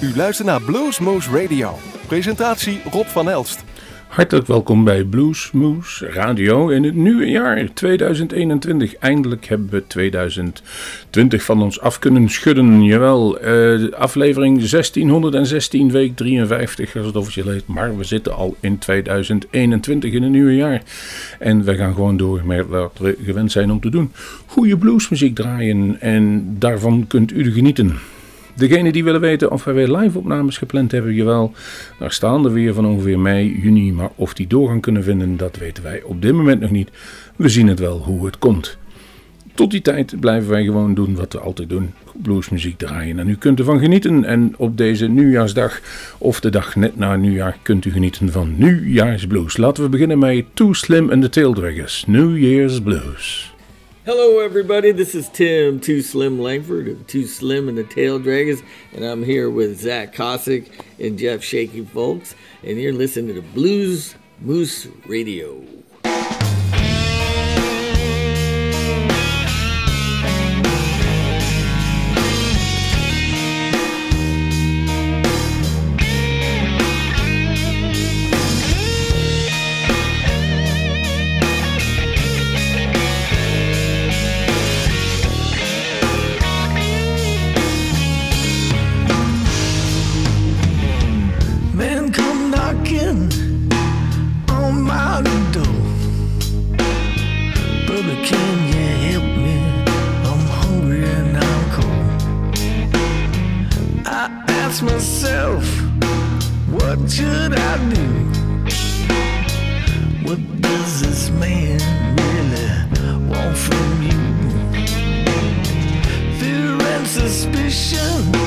U luistert naar Bluesmoose Radio. Presentatie Rob van Elst. Hartelijk welkom bij Bluesmoose Radio in het nieuwe jaar 2021. Eindelijk hebben we 2020 van ons af kunnen schudden. Jawel, uh, aflevering 1616, week 53 als het officieel heet. Maar we zitten al in 2021 in het nieuwe jaar. En we gaan gewoon door met wat we gewend zijn om te doen. Goede bluesmuziek draaien en daarvan kunt u genieten. Degene die willen weten of wij weer live-opnames gepland hebben, jawel, daar staan er weer van ongeveer mei, juni. Maar of die door gaan kunnen vinden, dat weten wij op dit moment nog niet. We zien het wel hoe het komt. Tot die tijd blijven wij gewoon doen wat we altijd doen: bluesmuziek draaien. En u kunt ervan genieten. En op deze nieuwjaarsdag, of de dag net na nieuwjaar, kunt u genieten van nieuwjaarsblues. Laten we beginnen met Too Slim and the Taildraggers: New Year's Blues. Hello, everybody. This is Tim Too Slim Langford of Too Slim and the Taildraggers, and I'm here with Zach Kasik and Jeff Shakey Fowlkes, and you're listening to Blues Moose Radio. Friend we can keep to the end.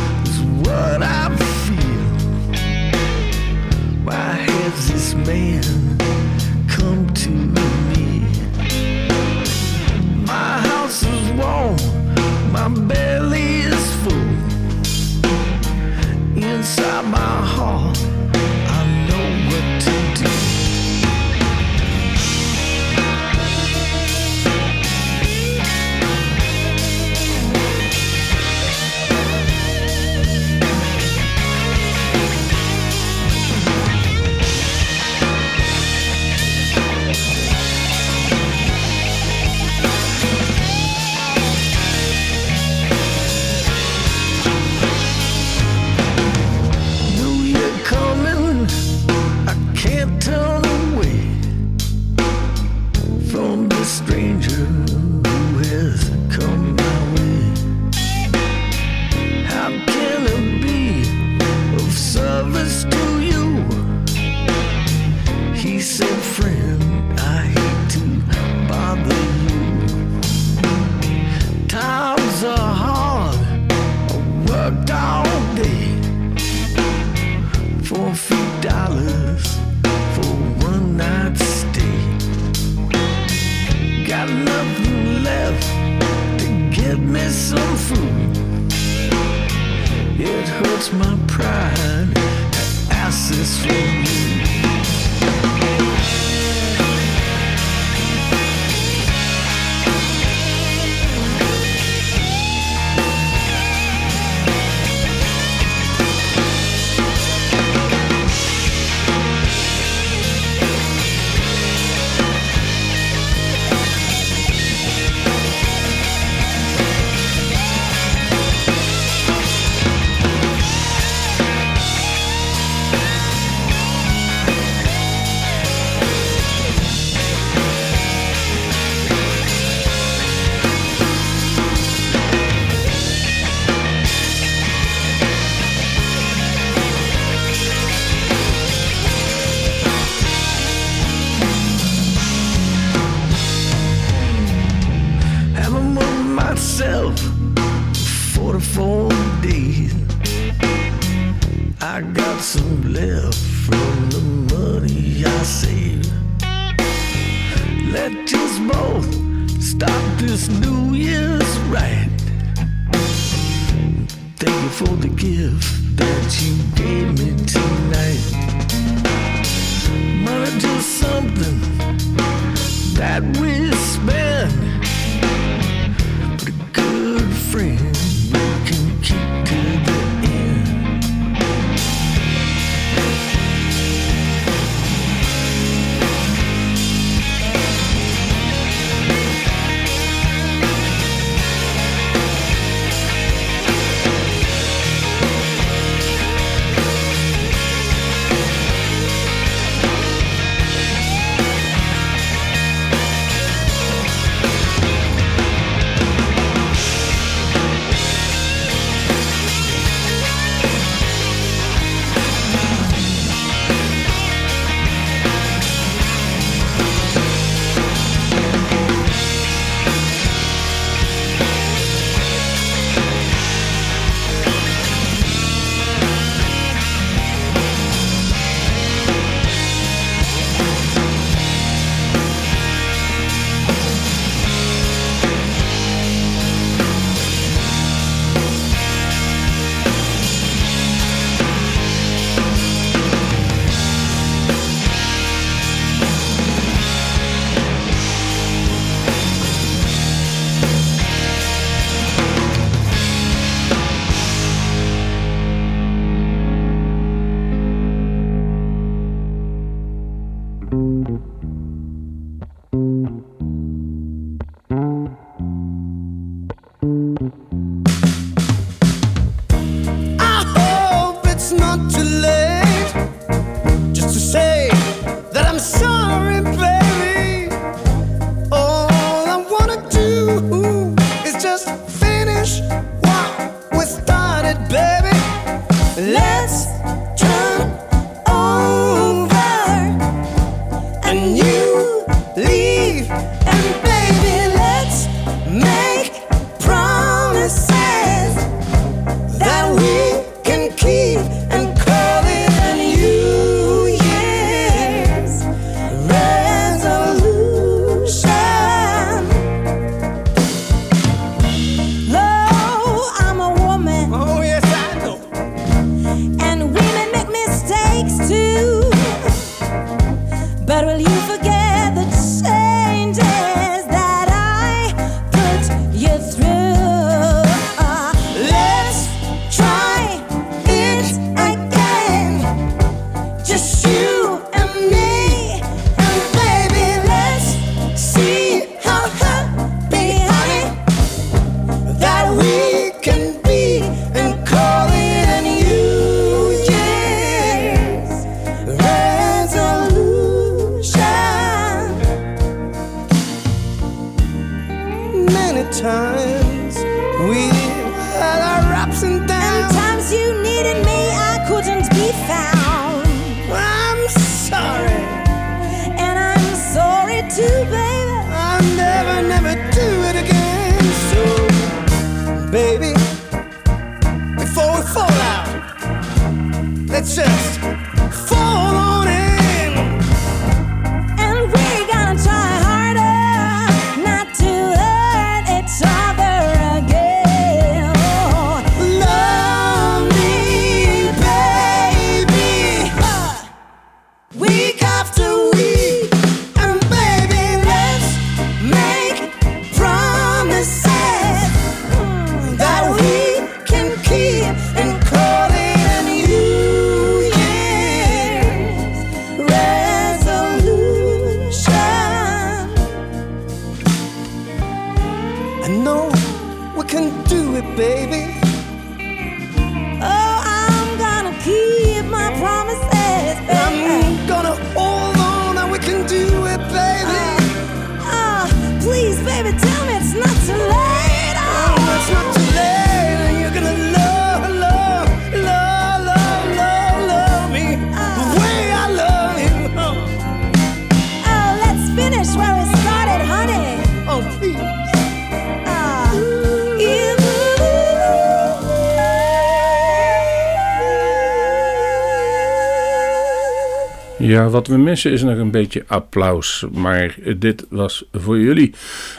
Wat we missen is nog een beetje applaus. Maar dit was voor jullie.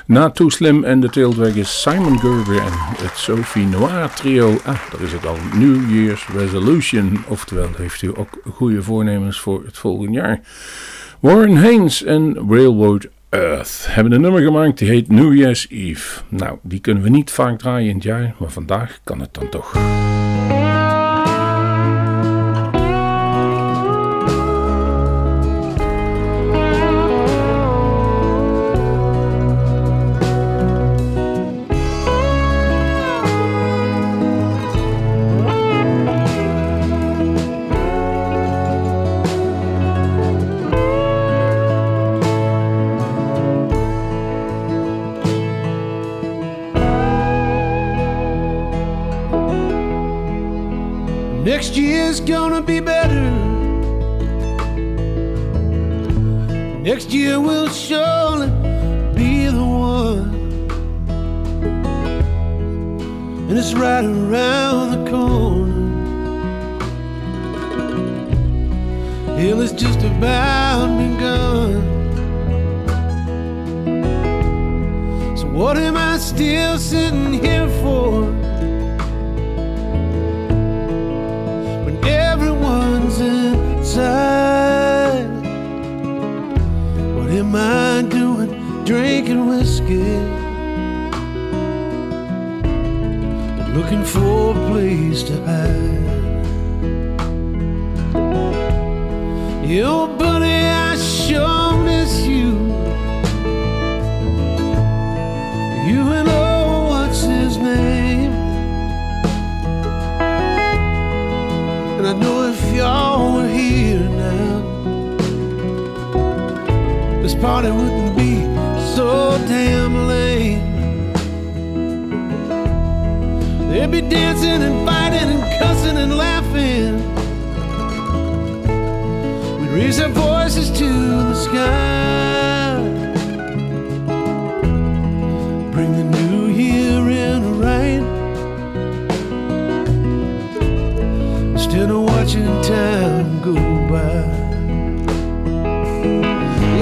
Na Too Slim en de Taildraggers Simon Gerber en het Sophie Noir trio. Ah, dat is het al. New Year's Resolution. Oftewel, heeft u ook goede voornemens voor het volgende jaar. Warren Haynes en Railroad Earth hebben een nummer gemaakt die heet New Year's Eve. Nou, die kunnen we niet vaak draaien in het jaar, maar vandaag kan het dan toch. Right around the corner. Hell is just about begun. So, what am I still sitting here for? When everyone's inside. What am I doing drinking whiskey? looking for a place to hide. Yo, buddy, I sure miss you. You and oh, what's his name? And I know if y'all were here now, this party wouldn't be so damn lame. They'd be dancing and fighting and cussing and laughing. We'd raise our voices to the sky. Bring the new year in right. Instead of watching time go by.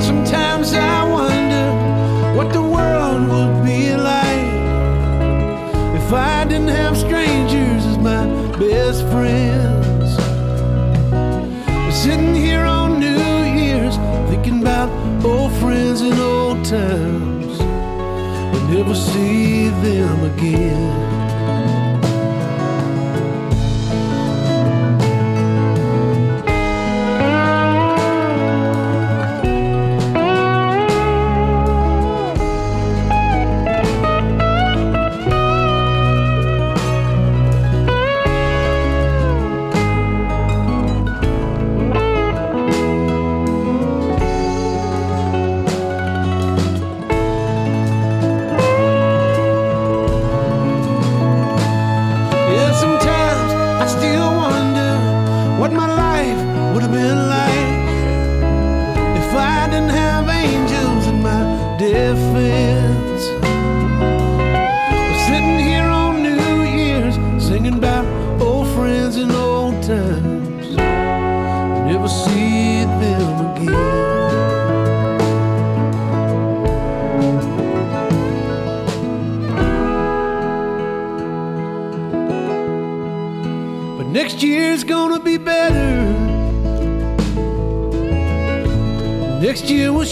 Sometimes I want. never see them again. my life. Next year we'll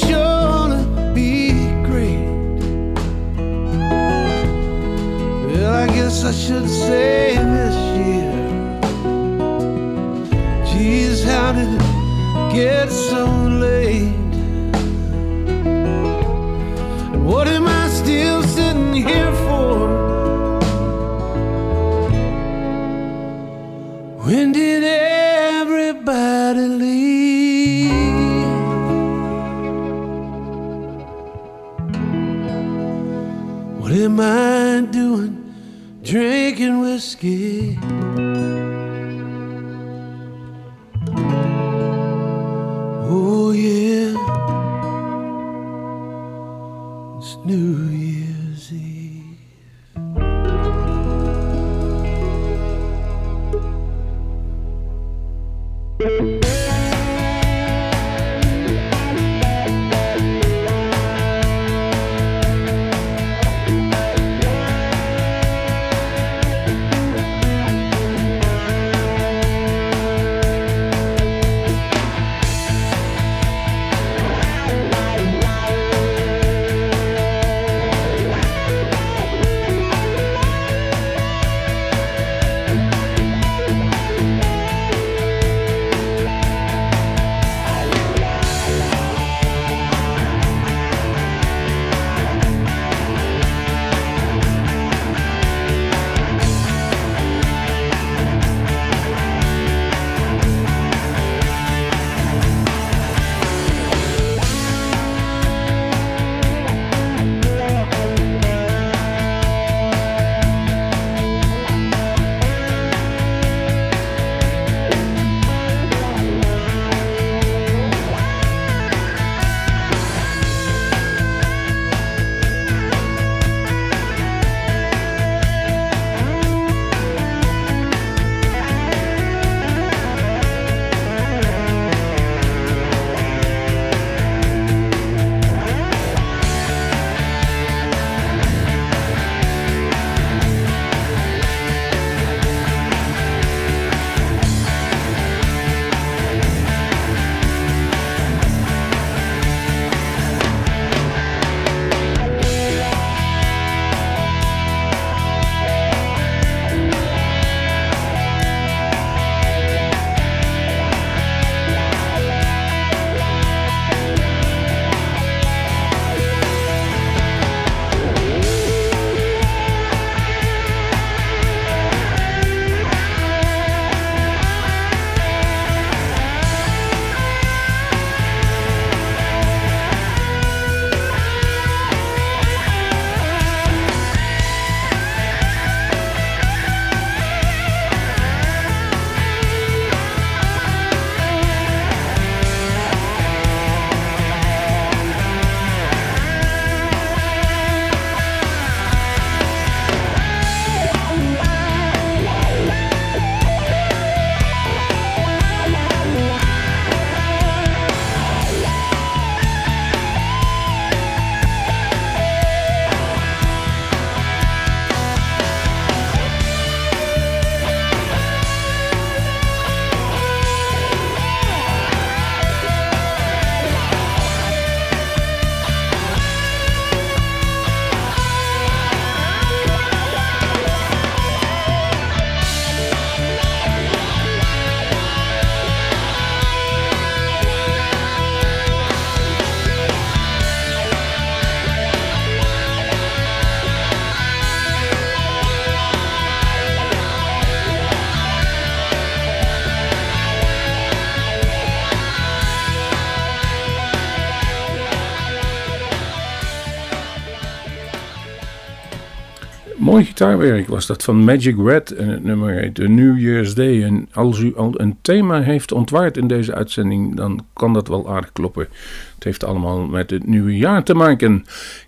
Mooi gitaarwerk was dat van Magic Red en het nummer heet The New Year's Day. En als u al een thema heeft ontwaard in deze uitzending, dan kan dat wel aardig kloppen. Het heeft allemaal met het nieuwe jaar te maken.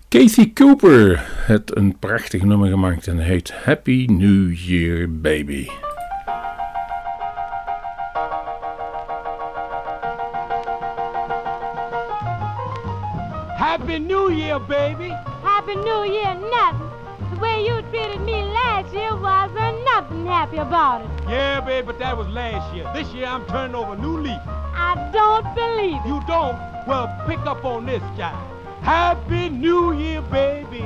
Kathy Cooper heeft een prachtig nummer gemaakt en heet Happy New Year Baby. Happy New Year, baby. Happy New Year, nothing. The way you treated me last year wasn't nothing happy about it. Yeah, baby, but that was last year. This year I'm turning over a new leaf. I don't believe it. You don't? Well, pick up on this, guy. Happy New Year, baby.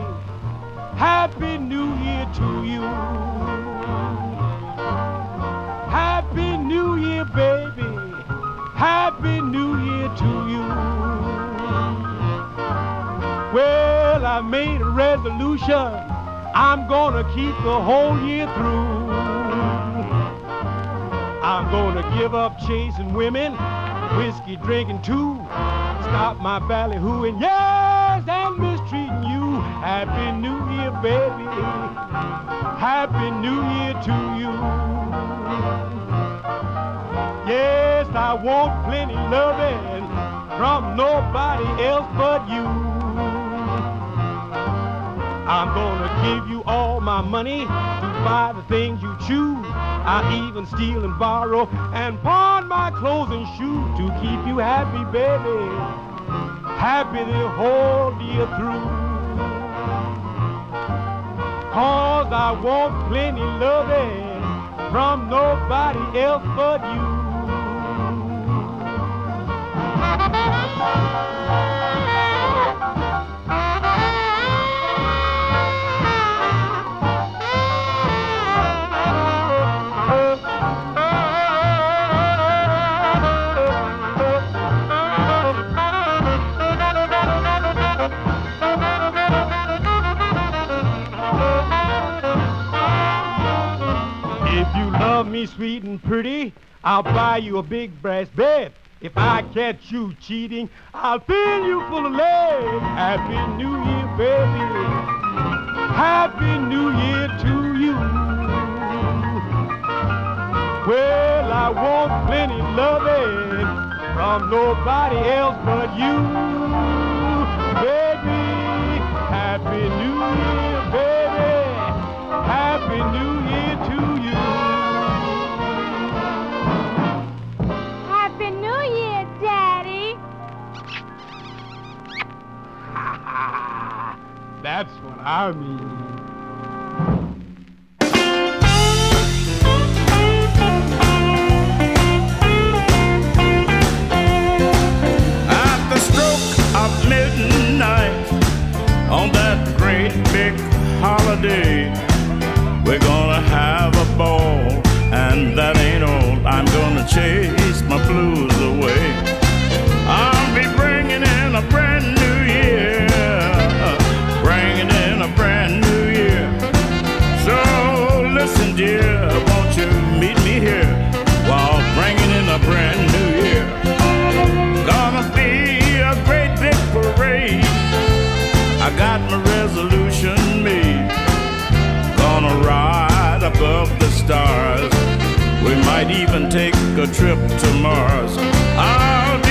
Happy New Year to you. Happy New Year, baby. Happy New Year to you. Well, I made a resolution. I'm gonna keep the whole year through. I'm gonna give up chasing women, whiskey drinking too. Stop my ballyhooing, yes, and mistreating you. Happy New Year, baby. Happy New Year to you. Yes, I want plenty loving from nobody else but you. I'm gonna give you all my money to buy the things you choose. I even steal and borrow and pawn my clothes and shoes to keep you happy, baby. Happy the whole year through. Cause I want plenty loving from nobody else but you. Sweet and pretty, I'll buy you a big brass bed. If I catch you cheating, I'll fill you full of lead. Happy New Year, baby. Happy New Year to you. Well, I want plenty loving from nobody else but you. Baby, Happy New Year, baby. Happy New Year That's what I mean. At the stroke of midnight on that great big holiday, we're gonna have a ball, and that ain't all. I'm gonna chase my blues I got my resolution made. Gonna ride above the stars. We might even take a trip to Mars. I'll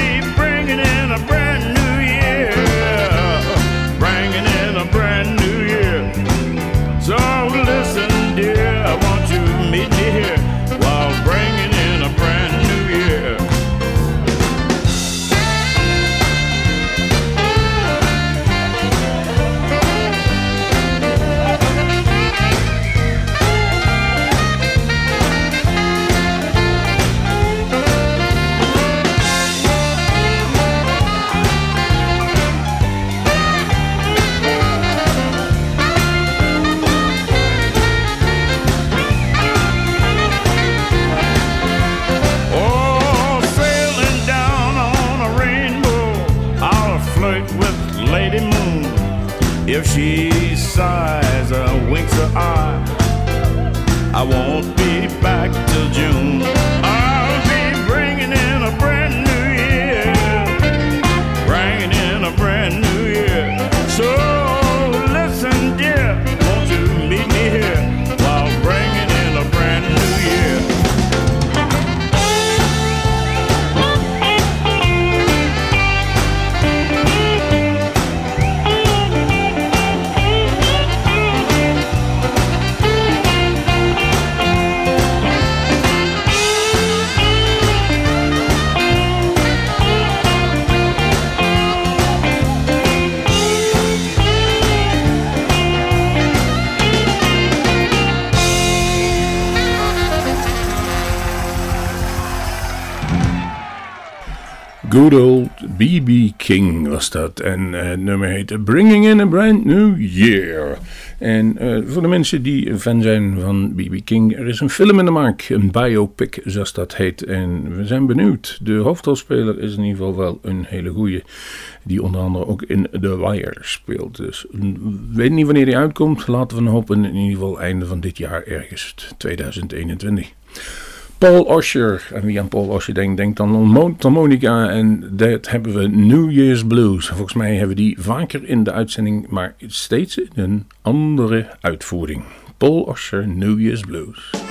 good old B.B. King was dat. En uh, het nummer heet Bringing in a Brand New Year. En uh, voor de mensen die fan zijn van B.B. King, er is een film in de markt, een biopic zoals dat heet. En we zijn benieuwd. De hoofdrolspeler is in ieder geval wel een hele goeie. Die onder andere ook in The Wire speelt. Dus weet niet wanneer die uitkomt. Laten we hopen in ieder geval einde van dit jaar ergens 2021. Paul Osher. En wie aan Paul Osher denkt, denkt dan aan Monica. En dat hebben we New Year's Blues. Volgens mij hebben we die vaker in de uitzending, maar steeds in een andere uitvoering. Paul Osher, New Year's Blues.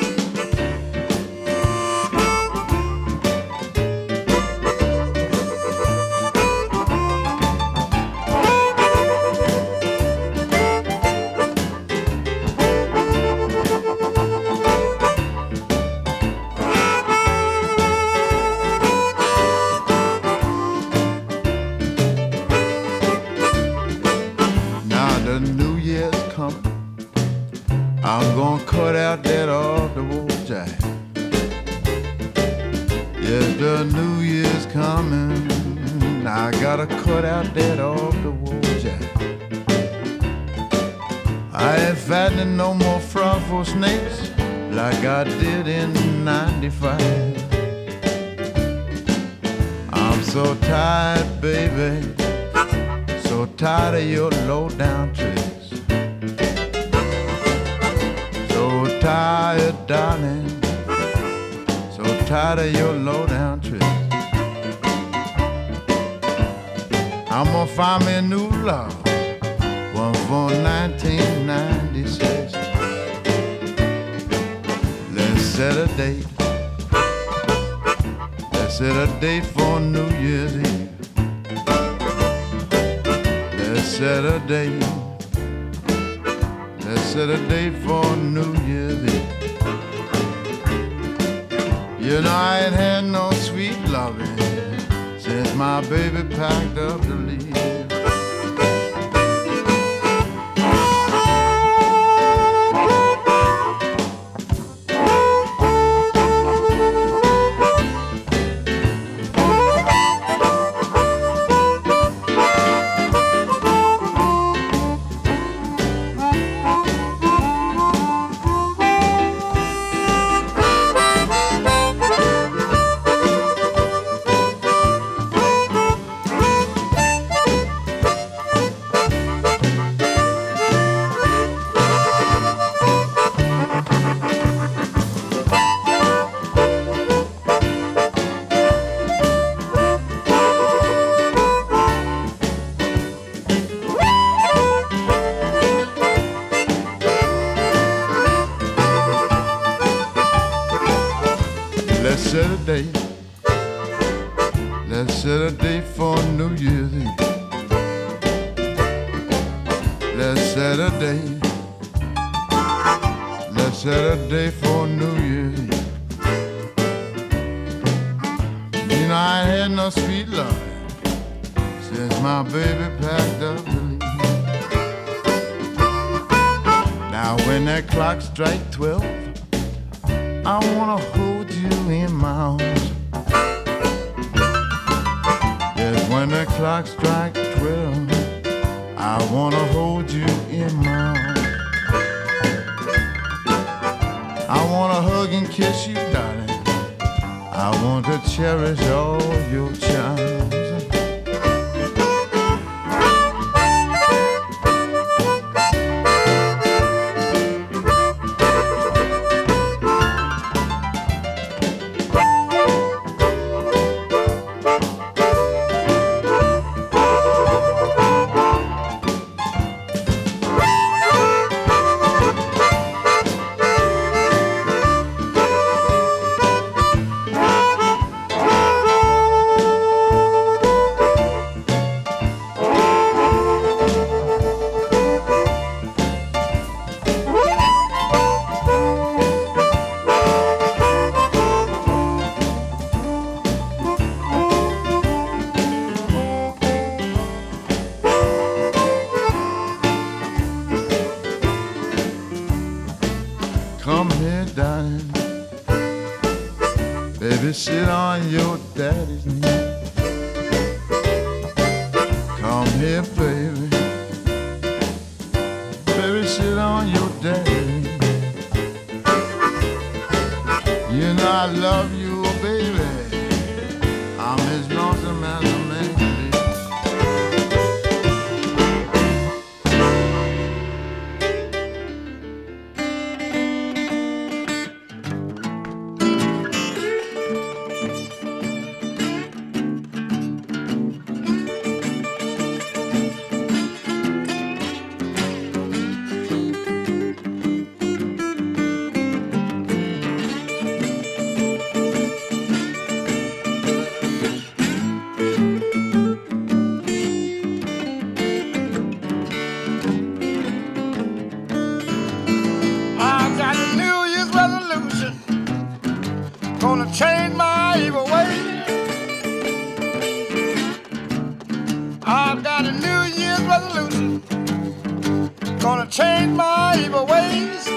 Gonna change my evil ways.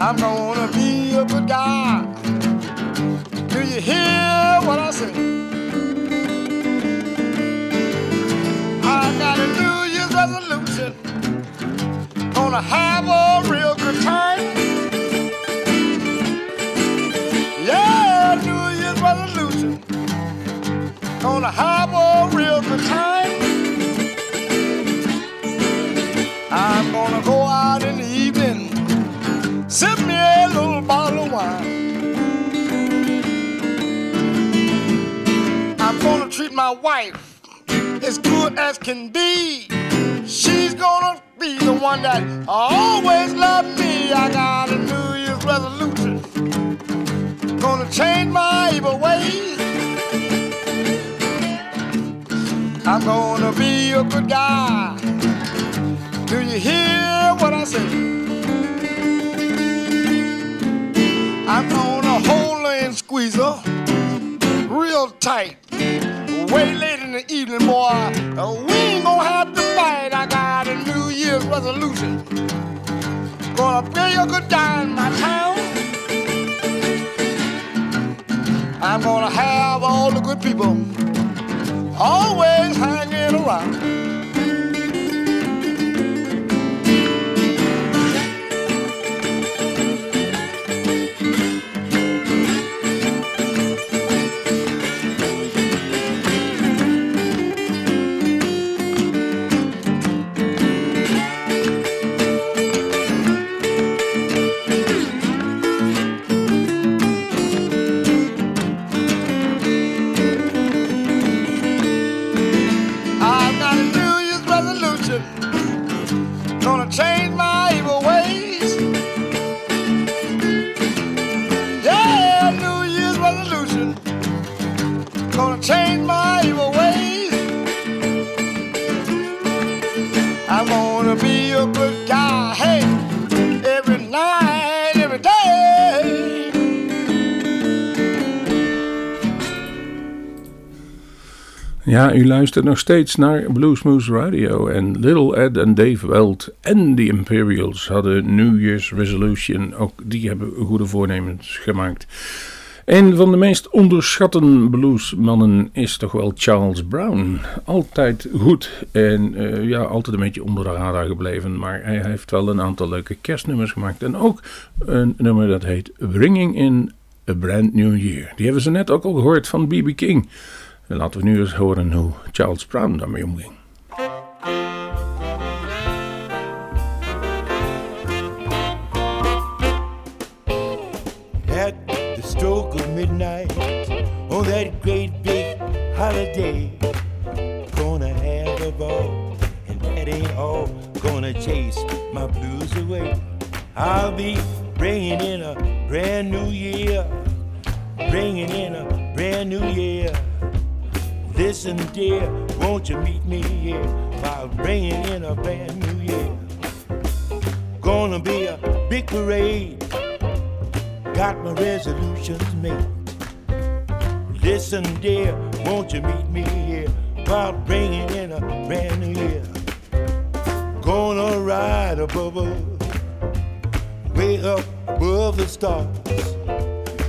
I'm gonna be a good guy. Do you hear what I say? I got a New Year's resolution gonna have a real good time. Yeah, New Year's resolution. Gonna have a time. I'm gonna go out in the evening, sip me a little bottle of wine. I'm gonna treat my wife as good as can be. She's gonna be the one that always loved me. I got a New Year's resolution. Gonna change my evil ways. I'm gonna be a good guy. Do you hear what I say? I'm gonna hold her and squeeze her real tight. Way late in the evening, boy. We ain't gonna have to fight. I got a New Year's resolution. Gonna be a good guy in my town. I'm gonna have all the good people always hanging around. Ja, u luistert nog steeds naar Bluesmoose Radio en Little Ed en Dave Weld en de Imperials hadden New Year's Resolution. Ook die hebben goede voornemens gemaakt. Een van de meest onderschatte bluesmannen is toch wel Charles Brown. Altijd goed en eh, ja, altijd een beetje onder de radar gebleven. Maar hij heeft wel een aantal leuke kerstnummers gemaakt. En ook een nummer dat heet Bringing in a Brand New Year. Die hebben ze net ook al gehoord van B.B. King. En laten we nu eens horen hoe Charles Brown daarmee omging. At the stroke of midnight on that great big holiday, gonna have a ball, and that ain't all. Gonna chase my blues away. I'll be bringing in a brand new year, bringing in a brand new year. Listen, dear, won't you meet me here while bringing in a brand new year? Gonna be a big parade got my resolutions made. Listen, dear, won't you meet me here while bringing in a brand new year? Gonna ride above us, way up above the stars.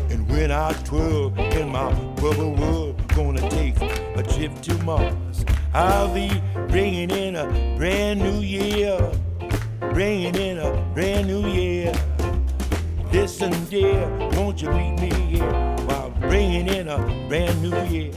And when I twirl in my bubble world, gonna take a trip to Mars. I'll be bringing in a brand new year, bringing in a brand new year. Listen, dear, won't you meet me here while bringing in a brand new year?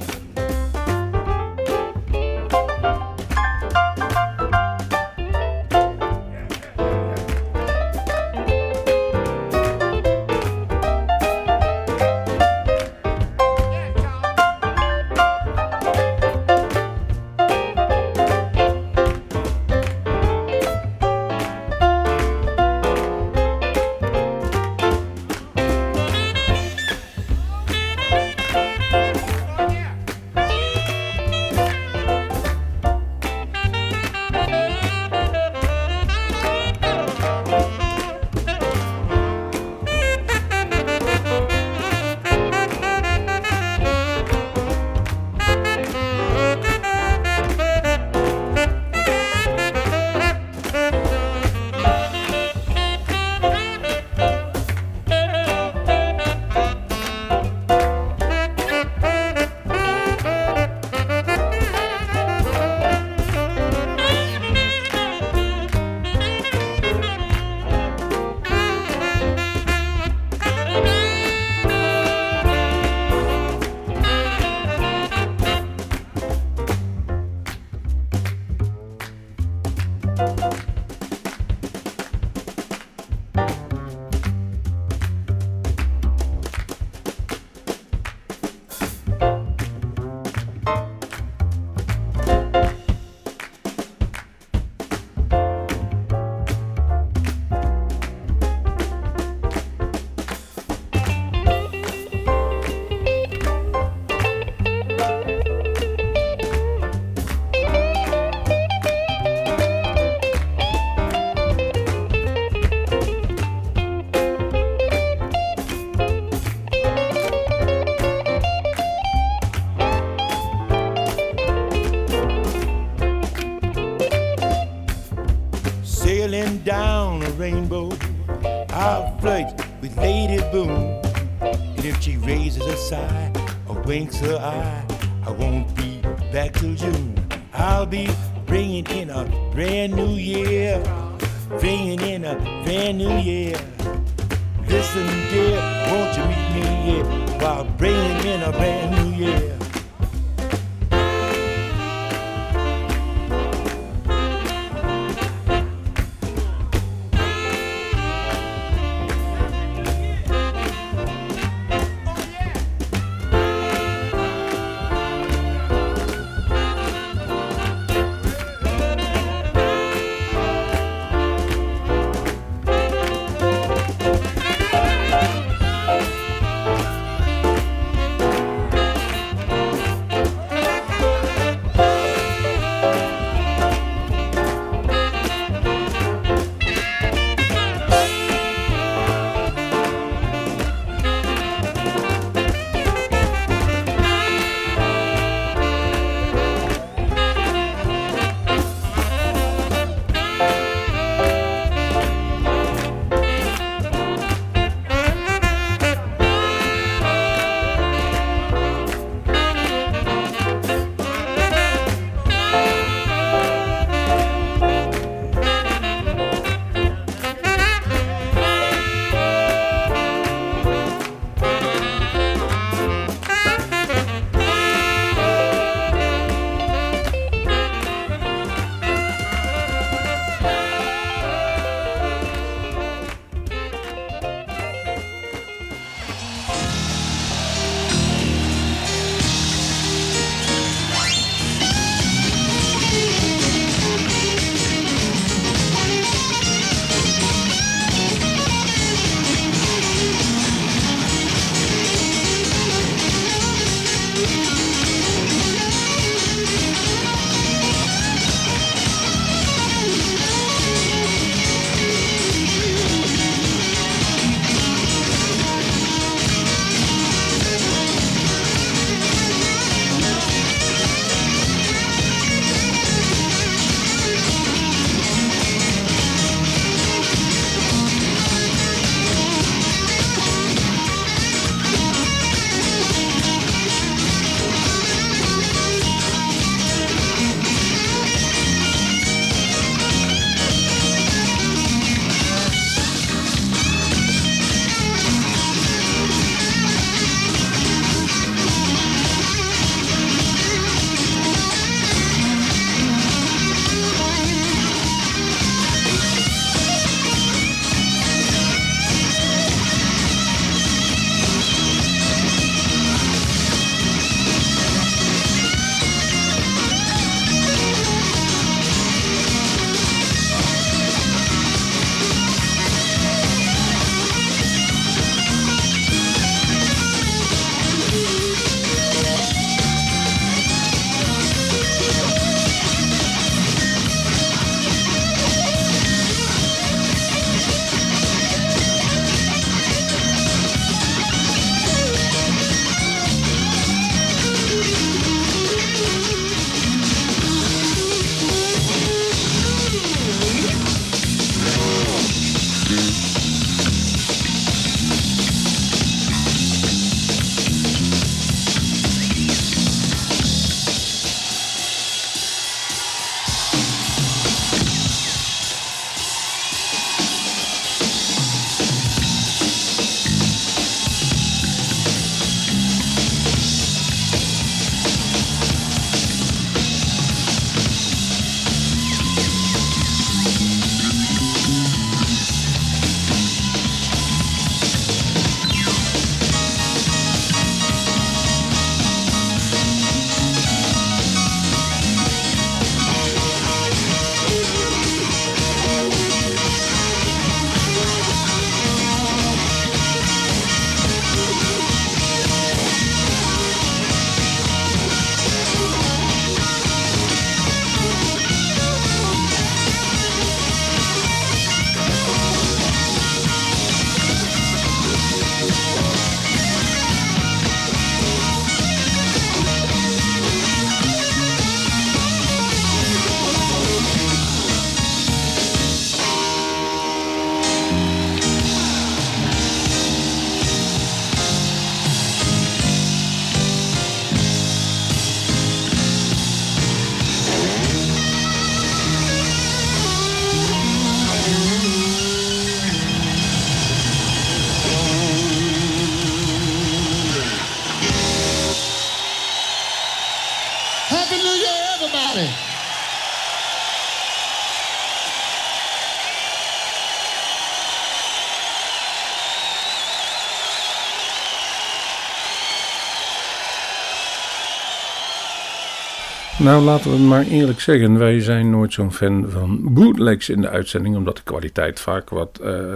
Nou, laten we het maar eerlijk zeggen. Wij zijn nooit zo'n fan van bootlegs in de uitzending, omdat de kwaliteit vaak wat uh,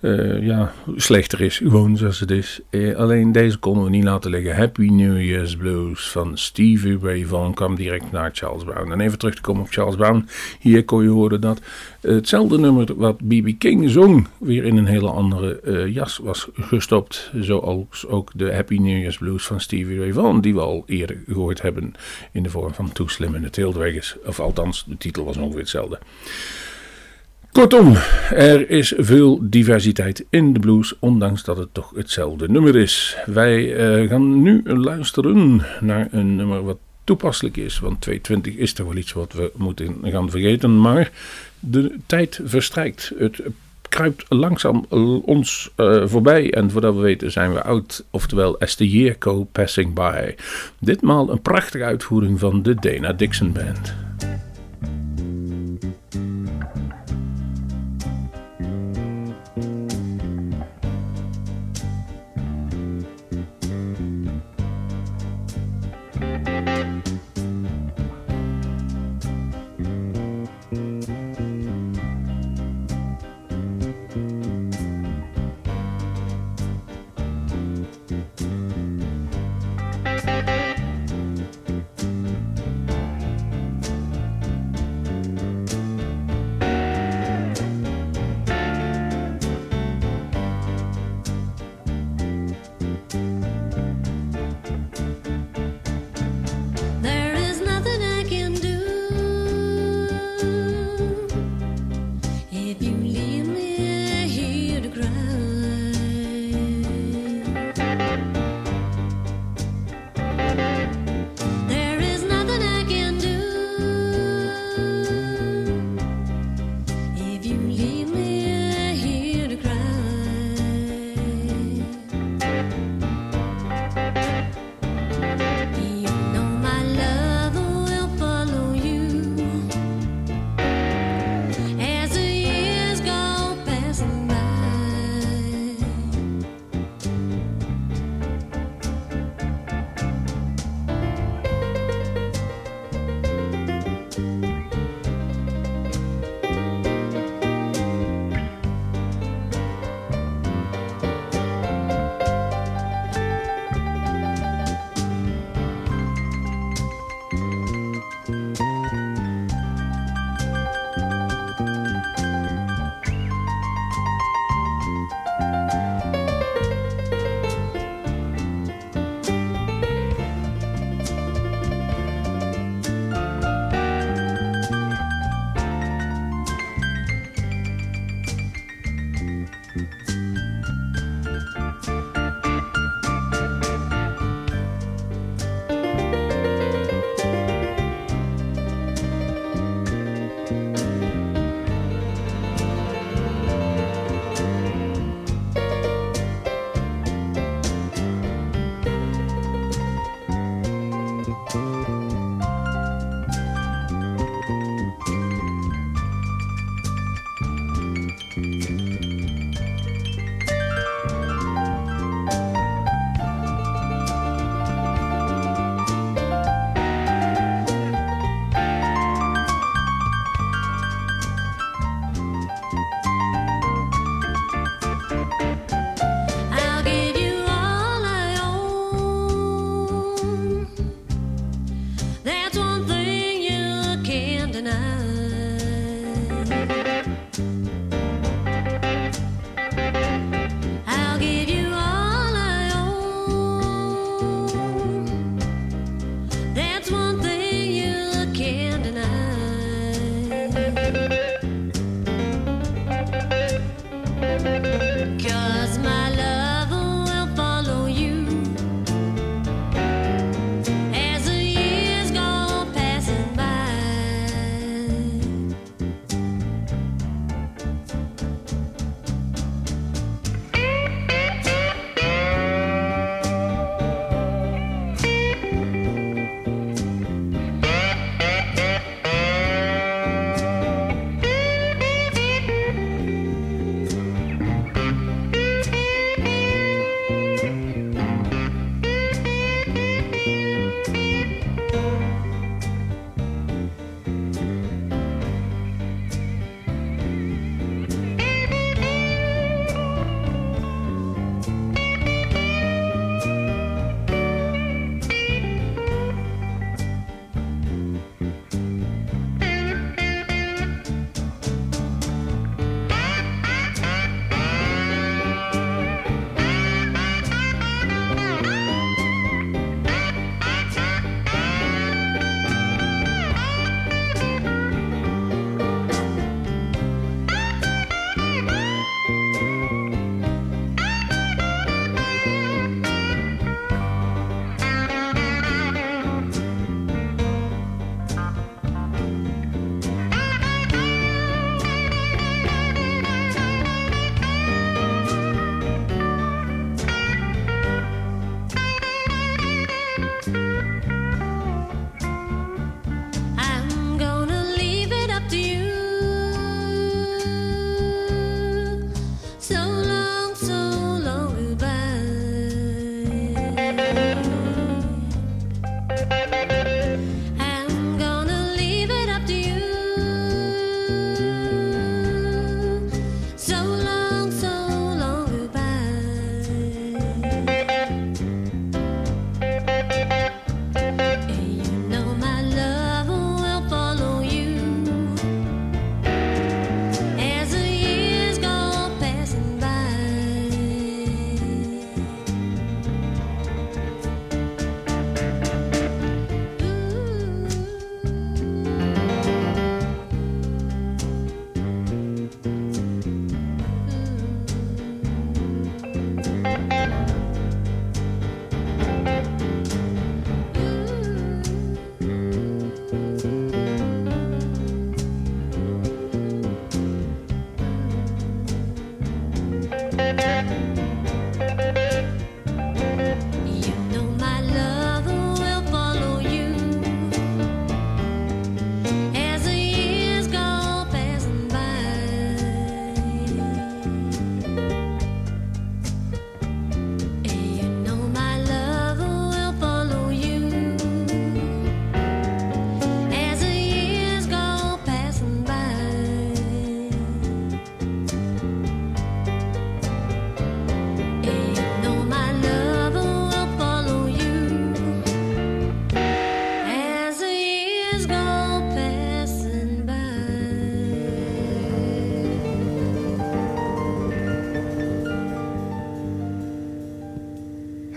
uh, ja, slechter is, gewoon zoals het is. Uh, alleen deze konden we niet laten liggen. Happy New Year's Blues van Stevie Ray Vaughan kwam direct naar Charles Brown. En even terug te komen op Charles Brown. Hier kon je horen dat hetzelfde nummer wat B.B. King zong, weer in een hele andere jas was gestopt. Zoals ook de Happy New Year's Blues van Stevie Ray Vaughan, die we al eerder gehoord hebben in de vorm van Too Slim and the Taildraggers. Of althans, de titel was ongeveer hetzelfde. Kortom, er is veel diversiteit in de blues, ondanks dat het toch hetzelfde nummer is. Wij uh, gaan nu luisteren naar een nummer wat toepasselijk is, want 220 is toch wel iets wat we moeten gaan vergeten, maar de tijd verstrijkt. Het kruipt langzaam ons uh, voorbij en voordat we weten zijn we oud. Oftewel go passing by. Ditmaal een prachtige uitvoering van de Dana Dixon Band.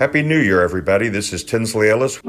Happy New Year, everybody. This is Tinsley Ellis.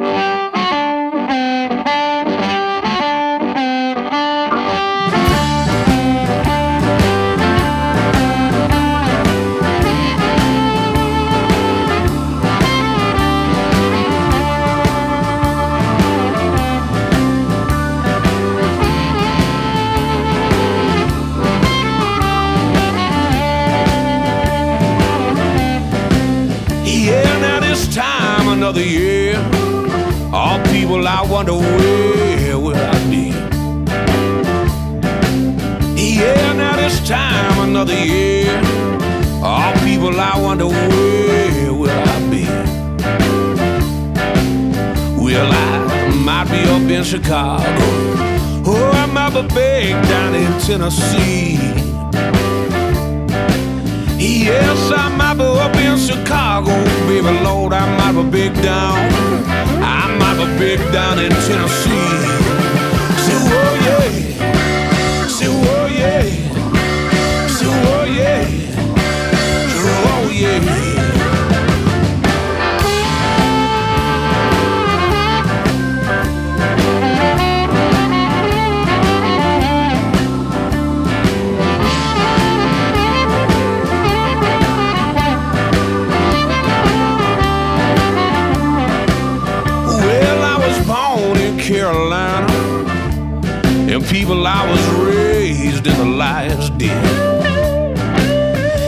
Another year. All people, I wonder where will I be? Yeah, now this time another year. All people, I wonder where will I be? Well, I might be up in Chicago, or I might be back down in Tennessee. Yes, I might be up in Chicago, baby Lord, I might be big down. I might be big down in Tennessee. Say, oh yeah. Say, oh yeah. Say, oh yeah. Say, oh yeah. People I was raised in the lion's den.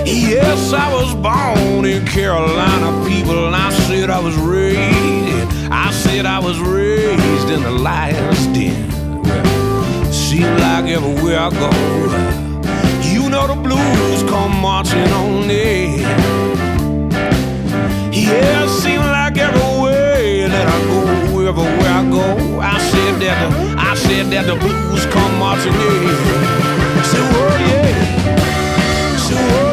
Yes, I was born in Carolina, people, and I said I was raised. I said I was raised in the lion's den. Well, seems like everywhere I go, you know the blues come marching on in. Yeah, seems like everywhere that I go, everywhere I go, I said that the, said that the blues come marching in. Say, oh yeah, say, oh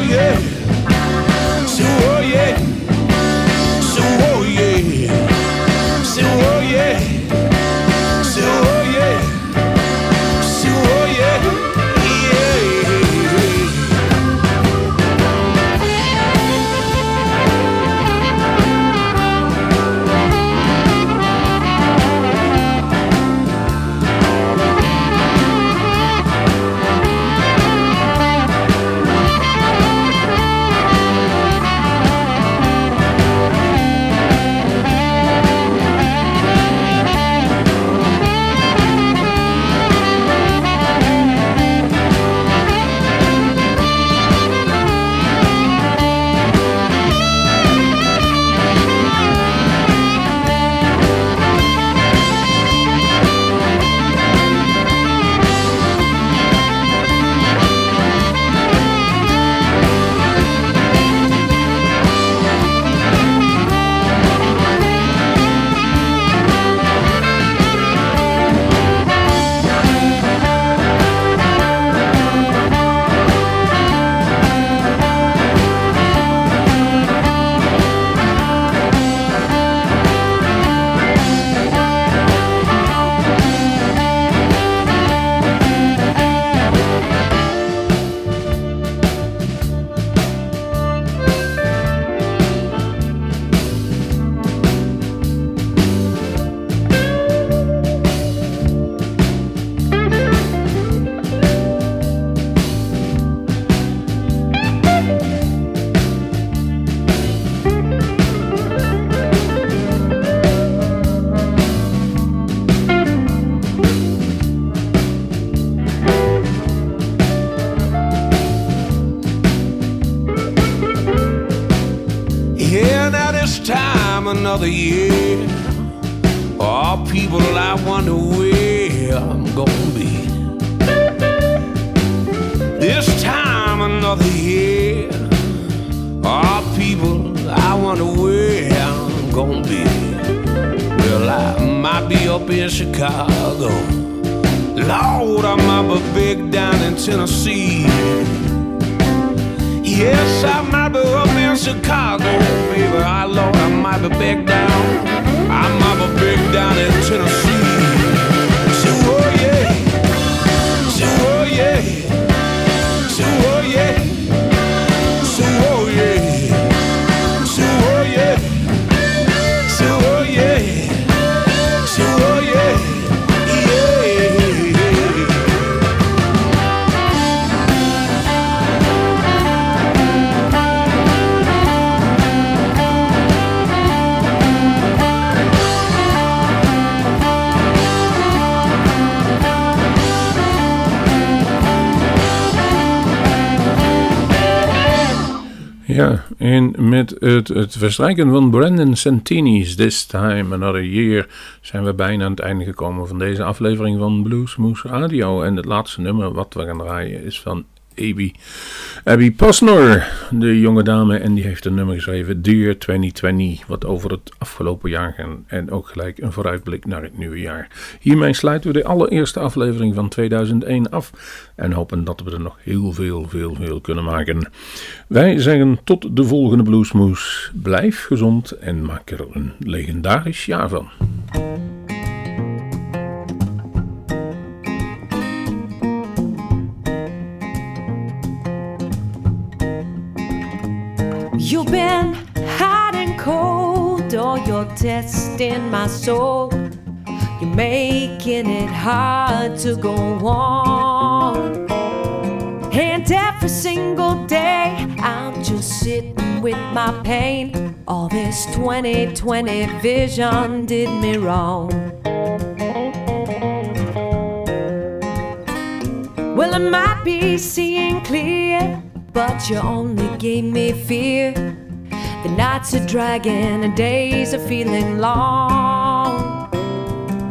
another year. All people, I wonder where I'm gonna be. This time another year. All people, I wonder where I'm gonna be. Well, I might be up in Chicago. Lord, I might be big down in Tennessee. Yes, I might be up in Chicago, baby. I Lord, I might be back down. I might be big down in Tennessee. So, oh yeah. So, oh yeah. So, oh En met het, het verstrijken van Brandon Santini's This Time Another Year zijn we bijna aan het einde gekomen van deze aflevering van Bluesmoose Radio. En het laatste nummer wat we gaan draaien is van Abby. Abby Posner, de jonge dame, en die heeft een nummer geschreven, Dear 2020, wat over het afgelopen jaar gaat en ook gelijk een vooruitblik naar het nieuwe jaar. Hiermee sluiten we de allereerste aflevering van 2001 af en hopen dat we er nog heel veel, veel, veel kunnen maken. Wij zeggen tot de volgende Bluesmoes. Blijf gezond en maak er een legendarisch jaar van. Been hot and cold, or you're testing my soul. You're making it hard to go on. And every single day, I'm just sitting with my pain. All this 2020 vision did me wrong. Well, I might be seeing clear but you only gave me fear. The nights are dragging and days are feeling long.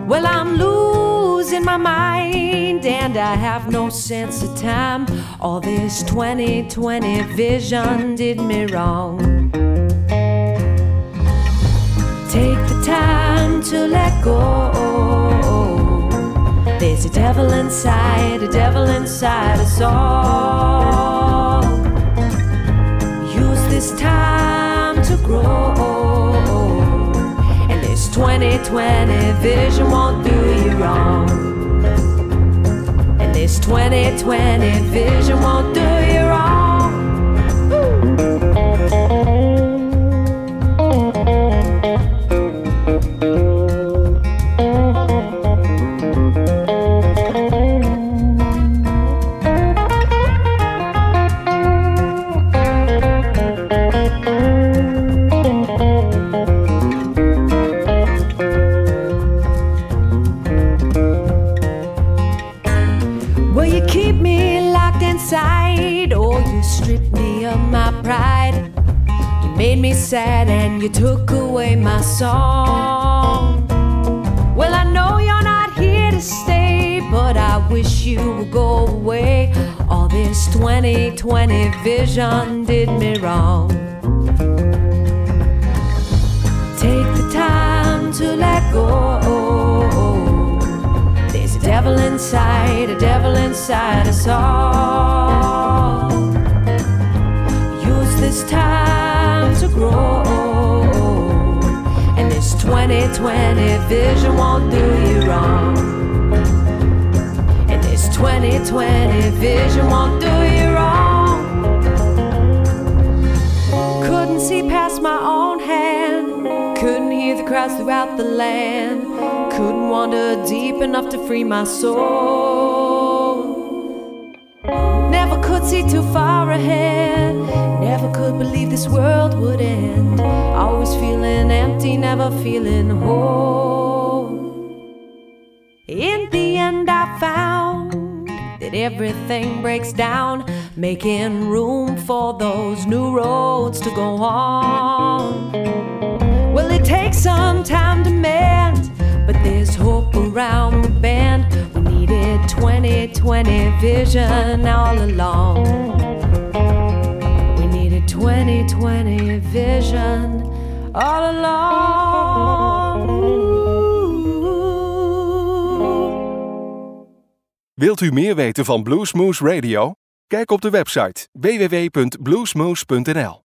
Well, I'm losing my mind and I have no sense of time. All this 2020 vision did me wrong. Take the time to let go. There's a devil inside, a devil inside us all. Grow. And this 2020 vision won't do you wrong. And this 2020 vision won't do you wrong. Inside, or you stripped me of my pride. You made me sad and you took away my song. Well, I know you're not here to stay, but I wish you would go away. All this 2020 vision did me wrong. Take the time to let go. Devil inside, a devil inside us all. Use this time to grow. And this 2020 vision won't do you wrong. And this 2020 vision won't do you wrong. Couldn't see past my own hand. Couldn't hear the cries throughout the land. Couldn't wander deep enough to free my soul. Never could see too far ahead. Never could believe this world would end. Always feeling empty, never feeling whole. In the end, I found that everything breaks down, making room for those new roads to go on. Well, it takes some time to mend, but there's hope around the bend. We needed 2020 vision all along. We needed 2020 vision all along. Wilt u meer weten van Bluesmoose Radio? Kijk op de website www.bluesmoose.nl.